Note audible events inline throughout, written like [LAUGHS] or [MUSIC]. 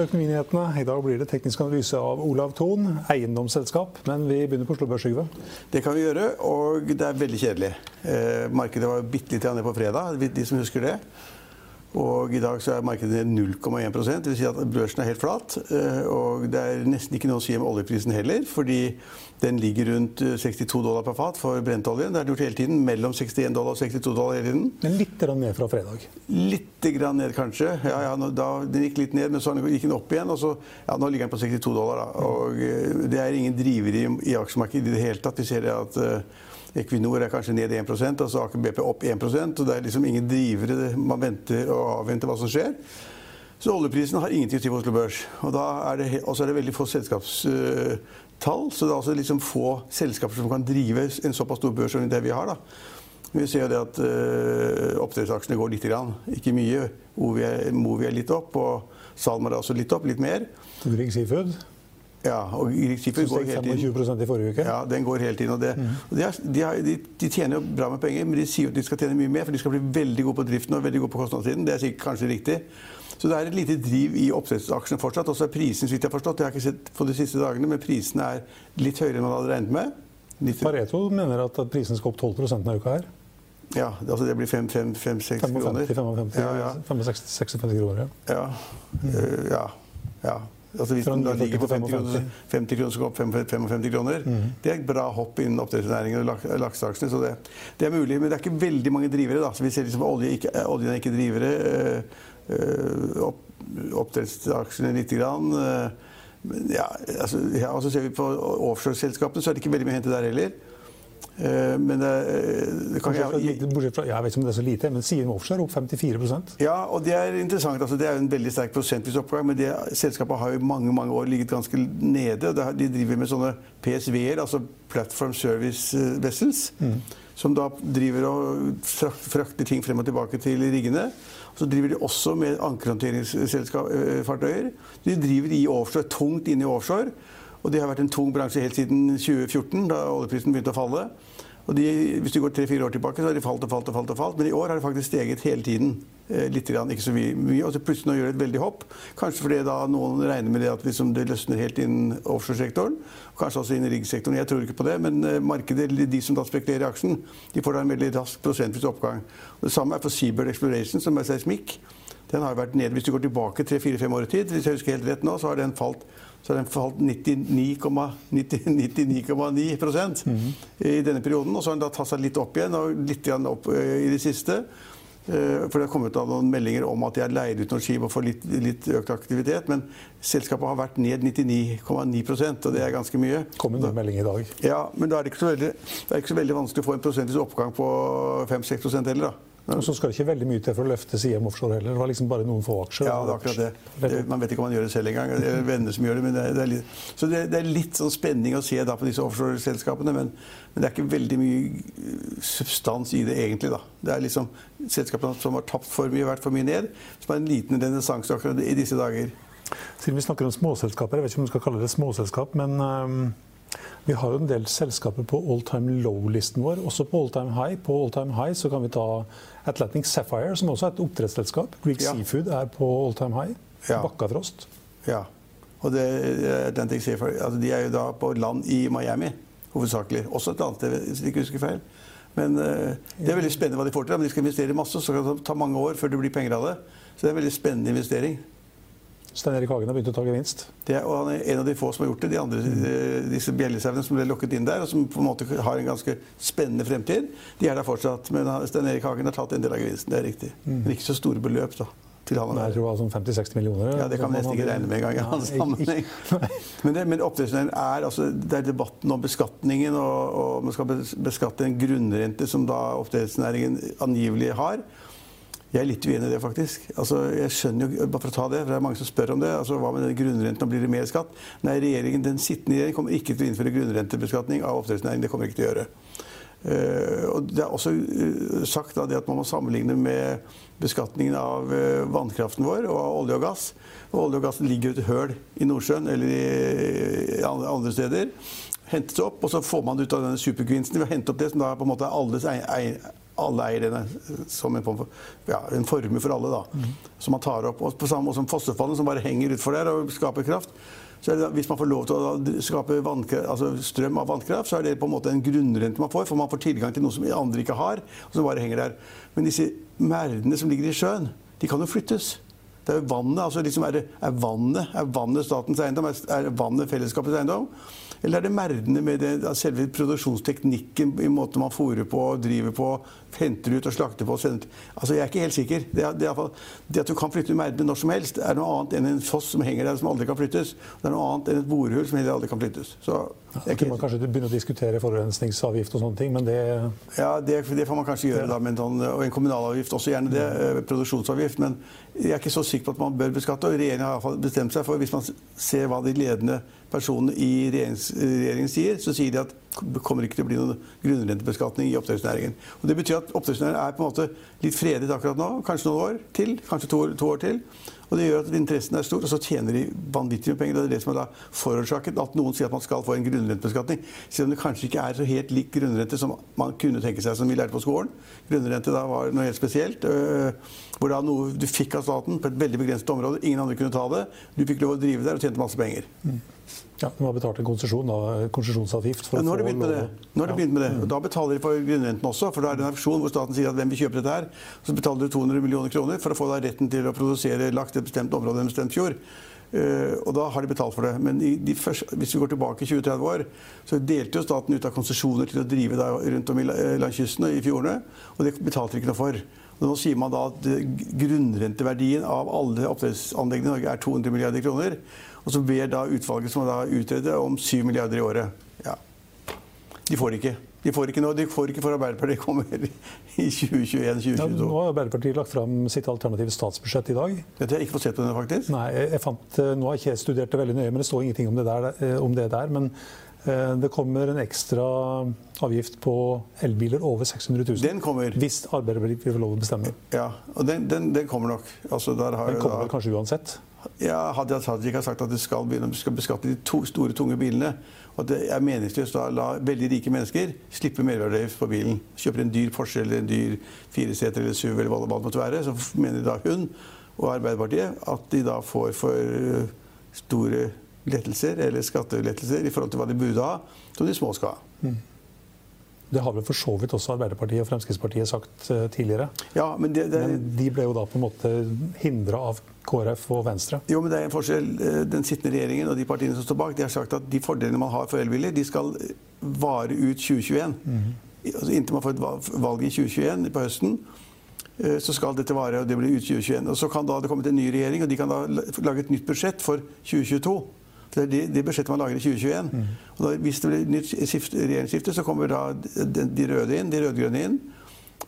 til Økonominyhetene. I dag blir det teknisk analyse av Olav Thon, eiendomsselskap. Men vi begynner på Oslo Børs, Yngve. Det kan vi gjøre, og det er veldig kjedelig. Eh, markedet var bitte litt ned på fredag, de som husker det. Og i dag så er markedet ned 0,1 Det vil si at børsen er helt flat. Eh, og det er nesten ikke noe å si om oljeprisen heller, fordi den ligger rundt 62 eh, dollar per fat for brentolje. Det har den gjort hele tiden. Mellom 61 dollar og 62 dollar hele tiden. Men litt ned fra fredag? Litt ned, kanskje. Ja, ja, da, den gikk litt ned, men så gikk den opp igjen. Og så, ja, nå ligger den på 62 dollar. Da. Og eh, det er ingen driver i, i aksjemarkedet i det hele tatt. Vi ser at uh, Equinor er kanskje ned 1% og så Aker BP opp 1% og Det er liksom ingen drivere. Man venter og avventer hva som skjer. Så oljeprisen har ingenting å si på Oslo Børs. Og så er det veldig få selskapstall. Så det er altså liksom få selskaper som kan drive en såpass stor børs som det vi har. da. Vi ser jo det at uh, oppdrettsaksjene går litt. Grann. Ikke mye. Er, Movi er litt opp, og Salmar er også litt opp. Litt mer. Grieg Seafood? Ja, og Skipper går helt inn. 25 i forrige uke? Ja, den går helt inn. Og det, mm. og de, har, de, de, tjener jo bra med penger, men de sier at de skal tjene mye mer, for de skal bli veldig gode på driften og veldig gode på kostnadssiden. Det er sikkert kanskje riktig. Så det er et lite driv i oppdrettsaksjene fortsatt. Og så er prisen, så vidt jeg har forstått, det har jeg ikke sett på de siste dagene, men prisene er litt høyere enn man hadde regnet med. Litt... Pareto mener at prisen skal opp 12 denne uka her. Ja, altså det blir 5-6 kroner. 55, 55, ja, ja. 65, 56 kroner, ja. Ja. Mm. Uh, ja. ja. Altså hvis den da ligger på 50 kroner, 50 kroner skal opp 55 kroner. Mm. Det er et bra hopp innen oppdrettsnæringen og lakseaksjene. Så det, det, er mulig. Men det er ikke veldig mange drivere. Da. Så vi ser liksom olje ikke, oljen er ikke drivere. Øh, opp, oppdrettsaksjene lite grann. Øh, ja, altså, ja, og så ser vi på offshoreselskapene, så er det ikke veldig mye å hente der heller. Eh, men det, eh, det kan jeg, Bortsett fra, jeg vet ikke om det er så lite, men Siem Offshore opp 54% Ja, og det er interessant. Altså, det er en veldig sterk prosentvis oppgang. Men det, selskapet har i mange mange år ligget ganske nede. De driver med sånne PSV-er, altså Platform Service eh, Vessels. Mm. Som da driver og frakter ting frem og tilbake til riggene. Så driver de også med ankerhåndteringsfartøyer. De driver i offshore, tungt inn i offshore. Og det har vært en tung bransje helt siden 2014, da oljeprisen begynte å falle. Og de, hvis du går tre-fire år tilbake, så har de falt og falt og falt. og falt. Men i år har de faktisk steget hele tiden. Eh, litt, ikke så mye. Og så plutselig nå gjør det et veldig hopp. Kanskje fordi da noen regner med det at liksom det løsner helt inn offshoresektoren. Kanskje også inn i riggsektoren. Jeg tror ikke på det. Men eh, markedet, de som da spekulerer i aksjen, de får da en veldig rask prosentvis oppgang. Det samme er for Seabird Exploration, som er seismikk. Den har vært nede. Hvis du går tilbake tre-fire-fem år i tid, hvis jeg husker helt rett nå, så har den falt så har den falt 99,9 99, mm. i denne perioden. Og så har den da tatt seg litt opp igjen, og litt opp eh, i det siste. Eh, for det har kommet noen meldinger om at de har leid ut noen skip og får litt, litt, økt aktivitet. Men selskapet har vært ned 99,9% og det er ganske mye. Kom en melding i dag. Ja, Men da er det ikke så veldig, det ikke så veldig vanskelig å få en prosentvis oppgang på 5-6% heller. da. Og så skal det ikke veldig mye til for å løfte Siem Offshore heller. Det var liksom bare noen få aksjer. Ja, det er akkurat det. det man vet ikke om man gjør det selv engang. Det er venner som gjør det. men det er, er litt, Så det, det, er litt sånn spenning å se da på disse offshoreselskapene. Men, men det er ikke veldig mye eh, substans i det egentlig. da. Det er liksom selskapene som har tapt for mye, vært for mye ned, som har en liten renessanse akkurat i disse dager. Siden vi snakker om småselskaper, jeg vet ikke om du skal kalle det småselskap, men um vi har jo en del selskaper på all time low-listen vår, også på all time high. På all time high så kan vi ta Atlantic Sapphire, som også er et oppdrettsselskap. Greek ja. Seafood er på all time high. Ja. Bakkafrost. Ja. Og det, Atlantic Sapphire altså de er jo da på land i Miami, hovedsakelig. Også et annet sted, hvis jeg ikke husker feil. Men uh, det er veldig spennende hva de får til. Men de skal investere masse, så kan det ta mange år før det blir penger av det. Så det er en veldig spennende investering. Stein Erik Hagen har begynt å ta gevinst? Det er, og han er en av de få som har gjort det. De andre, mm. disse bjellesauene som ble lokket inn der, og som på en måte har en ganske spennende fremtid, de er der fortsatt. Men Stein Erik Hagen har tatt en del av gevinsten, det er riktig. Mm. Men ikke så store beløp, da. Til han Nei, jeg tror det var sånn 50-60 millioner? Ja, Det kan vi nesten ikke regne med engang. i hans sammenheng. [LAUGHS] Men, det, men oppdrettsnæringen er altså, det er debatten om beskatningen, og, og man skal beskatte en grunnrente som da oppdrettsnæringen angivelig har. Jeg er litt uenig i det, faktisk. Altså, jeg skjønner jo, bare for å ta Det for det er mange som spør om det. altså Hva med den grunnrenten? og Blir det mer skatt? Nei, regjeringen, den sittende regjeringen kommer ikke til å innføre grunnrentebeskatning av oppdrettsnæringen. Det kommer ikke til å gjøre. Uh, og Det er også uh, sagt da, at man må sammenligne med beskatningen av uh, vannkraften vår og av olje og gass. Og olje og gass ligger jo et høl i Nordsjøen eller i, andre steder. Hentes opp, og så får man det ut av denne supergevinsten ved å hente opp det som da på en måte er alles alle eier som en, form for, ja, en formue for alle. da, Som man tar opp. Og på samme måte som fossefallene, som bare henger utfor der og skaper kraft. Så det, hvis man får lov til å skape altså strøm av vannkraft, så er det på en måte en grunnrente man får. For man får tilgang til noe som andre ikke har, og som bare henger der. Men disse merdene som ligger i sjøen, de kan jo flyttes. Det er vannet, altså liksom er, det, er, vannet, er vannet statens eiendom? Er, er vannet fellesskapets eiendom? Eller er det merdene med det, selve produksjonsteknikken i måten man fôrer på, driver på, henter ut og slakter på? Altså, jeg er ikke helt sikker. Det, er, det, er, det at du kan flytte merdene når som helst, er noe annet enn en foss som henger der som aldri kan flyttes. Det er noe annet enn et borehull som heller aldri kan flyttes. Så, ja, kan man kanskje begynne å diskutere forurensningsavgift og sånne ting, men det Ja, det, det får man kanskje gjøre, da, sånn, og en kommunalavgift også gjerne det. Eh, produksjonsavgift. Men jeg er ikke så sikker på at man bør beskatte. og Regjeringen har iallfall bestemt seg for, hvis man ser hva de ledende personene i regjeringen sier, så sier de at det kommer ikke til å bli noen grunnrentebeskatning i oppdrettsnæringen. Og Det betyr at oppdrettsnæringen er på en måte litt fredet akkurat nå, kanskje noen år til. kanskje to, to år til. Og Det gjør at interessen er stor, og så tjener de vanvittig med penger. og Det er det som har forårsaket at noen sier at man skal få en grunnrentebeskatning. Selv om det kanskje ikke er så helt lik grunnrente som man kunne tenke seg, som vi lærte på skolen. Grunnrente da var noe helt spesielt. Øh, hvor da noe du fikk av staten på et veldig begrenset område. Ingen andre kunne ta det. Du fikk lov å drive der og tjente masse penger. Ja, De har betalt en konsesjon, konsesjonsavgift. ja, nå har de begynt med det. Nå har de begynt med det. Og da betaler de for grunnrenten også. For da er det en auksjon hvor staten sier at hvem vil kjøpe dette her? Så betaler du 200 millioner kroner for å få retten til å produsere lagt et bestemt område i en bestemt fjord. Uh, og da har de betalt for det. Men de første, hvis vi går tilbake 20-30 år, så delte jo staten ut av konsesjoner til å drive rundt om i landskysten og i fjordene. Og det betalte de ikke noe for. Og nå sier man da at grunnrenteverdien av alle oppdrettsanleggene i Norge er 200 milliarder kroner. Og så ber da utvalget som da utreder om 7 milliarder i året. Ja. De får ikke. De får ikke nå, de får ikke for Arbeiderpartiet kommer i 2021-2022. Ja, nå har Arbeiderpartiet lagt fram sitt alternative statsbudsjett i dag. Dette har jeg ikke fått sett på det, faktisk. Nei, jeg fant, eh, Nå har ikke jeg studert det veldig nøye, men det står ingenting om det der. Eh, om det der men eh, det kommer en ekstra avgift på elbiler over 600 000. Den kommer. Hvis Arbeiderpartiet vil få lov å bestemme. Ja, og den, den, den kommer nok. Altså, den kommer da, kanskje uansett? Ja, Hadia Tajik har sagt at de skal, begynne, skal beskatte de to, store, tunge bilene. Og at det er meningsløst å la veldig rike mennesker slippe merverdiavgift på bilen. Kjøper en dyr Porsche eller en dyr fireseter eller SUV eller hva det måtte være, så mener da hun og Arbeiderpartiet at de da får for eh, store lettelser eller skattelettelser i forhold til hva de burde ha, som de små skal ha. Mm. Det har vel for så vidt også Arbeiderpartiet og Fremskrittspartiet sagt uh, tidligere. Ja, men, det, det, men, de ble jo da på en måte hindra av KrF og Venstre. Jo, men det er en forskjell. Eh, den sittende regjeringen og de partiene som står bak, de har sagt at de fordelene man har for elbiler, de skal vare ut 2021. Mm. Altså, inntil man får et valg i 2021 på høsten eh, så skal dette vare, og det blir ut 2021. Og Så kan da det komme til en ny regjering, og de kan da lage et nytt budsjett for 2022. Det er det, det budsjettet man lager i 2021. Mm. Og da, hvis det blir nytt regjeringsskifte, så kommer da de røde inn, de rød-grønne inn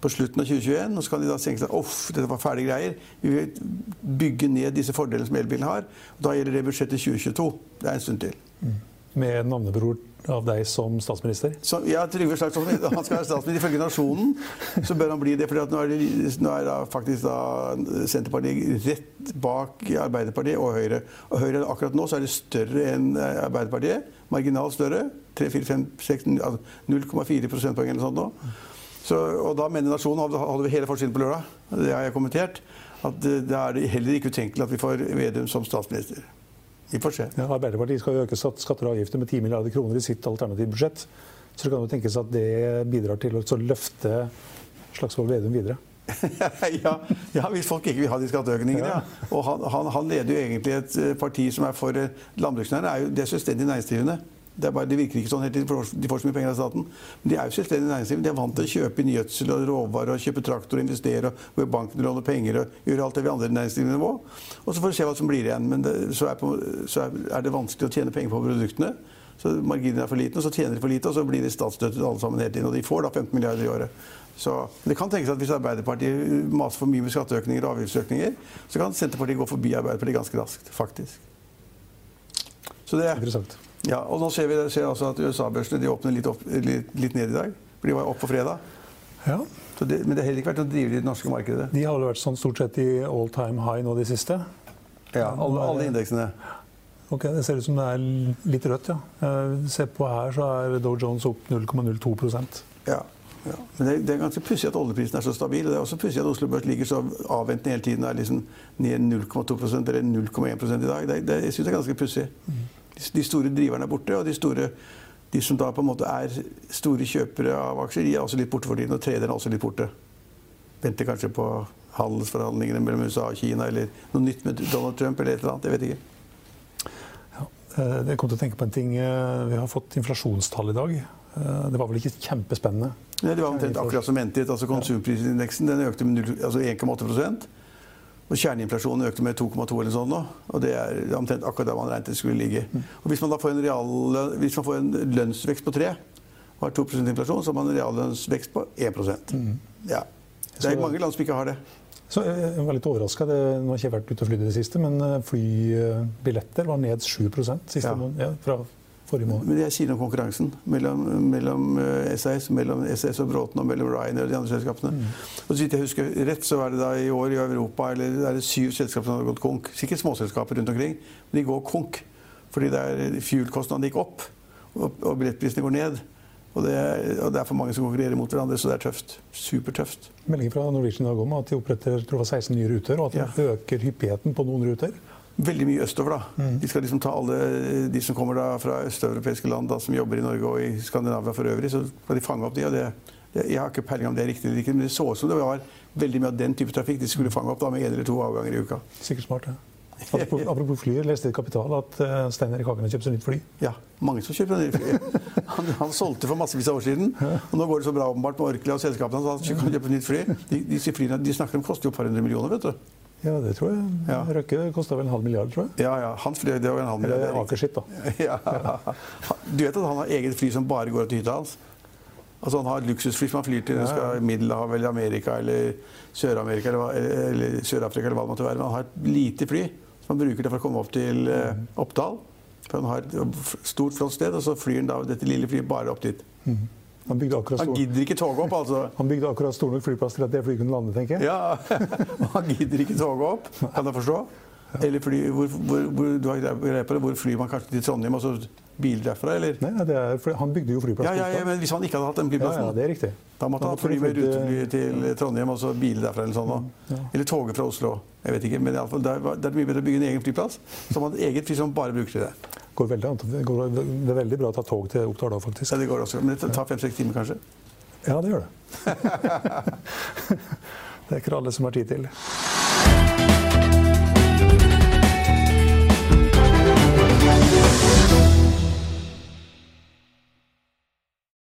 på slutten av 2021. Og så kan de da tenke seg at dette var fæle greier. Vi vil bygge ned disse fordelene som elbilen har. Og da gjelder det budsjettet 2022. Det er en stund til. Mm. Med navnebror av deg som statsminister? Så, ja, Trygve Slagsvold han skal være statsminister. Ifølge Nasjonen så bør han bli det. for nå er, det, nå er da faktisk da Senterpartiet rett bak Arbeiderpartiet og Høyre. Og Høyre akkurat nå så er det større enn Arbeiderpartiet. Marginalt større. 0,4 prosentpoeng eller sånt nå. Så, og da mener Nasjonen, hadde vi hele forsiden på lørdag, det har jeg kommentert, at er det heller ikke utenkelig at vi får Vedum som statsminister. Vi får se. Ja, Arbeiderpartiet skal jo øke skatter og avgifter med 10 milliarder kroner i sitt alternative budsjett. Så det kan jo tenkes at det bidrar til å løfte Slagsvold Vedum videre. [LAUGHS] ja, ja, hvis folk ikke vil ha de skatteøkningene. Ja. Og han, han, han, leder jo egentlig et eh, parti som er for eh, landbruksnæringen. Det er selvstendig næringsdrivende. Det, bare, det, virker ikke sånn helt de får så mye penger av staten. Men de er jo selvstendig næringsliv. De er vant til å kjøpe inn gjødsel og råvarer og kjøpe traktor og investere og i banken og låne penger og gjøre alt det vi andre næringsdrivende nivå. Og så får vi se hva som blir igjen. Men det, så, er på, så, er det vanskelig å tjene penger på produktene. Så Marginen er for liten, og så tjener de for lite, og så blir de statsstøttet alle sammen hele tiden. Og de får da 15 milliarder i året. Så det kan tenkes at Hvis Arbeiderpartiet maser for mye med skatteøkninger og avgiftsøkninger, så kan Senterpartiet gå forbi Arbeiderpartiet ganske raskt, faktisk. Så det. Ja, og nå ser vi ser altså at USA-børsene åpner litt, opp, litt, litt, ned i dag. For de var opp på fredag. Ja. Det, men det har heller ikke vært å drive det norske markedet. De har vel vært sånn stort sett i all time high nå de siste? Ja, alle, alle indeksene. Ok, Det ser ut som det er litt rødt, ja. Eh, se på her, så er Dow Jones opp 0,02 Ja. Ja, men det, det er ganske pussig at oljeprisen er så stabil. og Det er også pussig at Oslo Børs ligger så avventende hele tiden. er liksom ned 0,2% eller 0,1 i dag. Det, det, jeg synes det er ganske pussig. De, de store driverne er borte, og de, store, de som da på en måte er store kjøpere av aksjer, de er også litt borte for tiden. Og traderne er også litt borte. Venter kanskje på handelsforhandlingene mellom USA og Kina, eller noe nytt med Donald Trump, eller et eller annet. Jeg vet ikke. Eh, Jeg kom til å tenke på en ting. eh, Vi har fått inflasjonstall i dag. Eh, Det var vel ikke kjempespennende? Nei, det var omtrent akkurat som ventet. altså Konsumprisindeksen den økte med altså 1,8 og kjerneinflasjonen økte med 2,2 eller sånn nå. Og det er omtrent akkurat der man regnet det skulle ligge. Og hvis man da får en, real, hvis man får en lønnsvekst på 3 og har 2% inflasjon, så har man en reallønnsvekst på 1% Ja. Det er mange land som ikke har det. Så eh, jeg var litt overraska. Nå har jeg ikke vært ute og flydd i det siste, men eh, flybilletter var ned 7 siste Ja. ja, fra forrige måned. Men jeg sier noe om konkurransen mellom, mellom eh, SAS, mellom SS og Bråten og mellom Ryanair og de andre selskapene. Og så vidt jeg husker rett, så er det da i år i Europa eller er det syv selskaper som har gått konk. Sikkert småselskaper rundt omkring, men de går konk. Fordi det er fuel-kostnadene gikk opp, og, billettprisene går ned. Og det, er, og det er for mange som konkurrerer mot hverandre, så det er tøft. Supertøft. Meldingen fra Norwegian i dag om at de oppretter tror jeg, 16 nye ruter, og at de Ja. øker hyppigheten på noen ruter. Veldig mye østover, da. De skal liksom ta alle de som kommer da fra østeuropeiske land, da, som jobber i Norge og i Skandinavia for øvrig, så skal de fange opp de. og det, det Jeg har ikke peiling om det er riktig eller ikke, men det så ut som det var veldig mye av den type trafikk de skulle fange opp da, med en eller to avganger i uka. Sikkert smart, ja. Apropos, apropos flyer, leste i Kapital at uh, Stein Erik Hagen har kjøpt seg nytt fly. Ja, mange som kjøper nytt fly. [LAUGHS] Han, han solgte for massevis av år siden, og nå går det så bra åpenbart med Orkla og selskapene hans at han kan kjøpe nytt fly. De, disse flyene de snakker om koster jo et par hundre millioner, vet du. Ja, det tror jeg. Ja. Røkke kosta vel en halv milliard, tror jeg. Ja, ja, hans fly det var en halv milliard. Eller er Aker sitt, da. [LAUGHS] Ja. Du vet at han har eget fly som bare går til hytta hans? Altså Han har et luksusfly som han flyr til Ja, ja. skal Middelhavet eller Amerika eller Sør-Afrika eller, eller, Sør eller hva det måtte være. Men han har et lite fly som han bruker det for å komme opp til eh, Oppdal. For han har et stort, flott sted, og så flyr han da dette lille flyet bare opp dit. Han Han gidder ikke toget opp, altså. han bygde akkurat stor nok flyplass til at det flyet kunne lande, tenker jeg. Ja, [LAUGHS] Han gidder ikke toget opp, kan jeg forstå. Eller fly, hvor, hvor, hvor, du har greie på det, hvor flyr man kanskje til Trondheim, og så bil derfra, eller? Nei, det er, han bygde jo flyplass. Ja, ja, ja, men hvis han ikke hadde hatt den ja, flyplassen, ja, det er riktig. da måtte han, han fly med rutefly til Trondheim og så bil derfra eller sånn. da. Ja. Eller toget fra Oslo. Jeg vet ikke, men i alle fall, det er, det er mye bedre å bygge en egen flyplass som har et eget fly som bare bruker til det. Går veldig, går, det er veldig bra å ta tog til Oppdal da, faktisk. Ja, det går også, Men det tar fem-seks timer, kanskje. Ja, det gjør det. [LAUGHS] [LAUGHS] det er ikke alle som har tid til.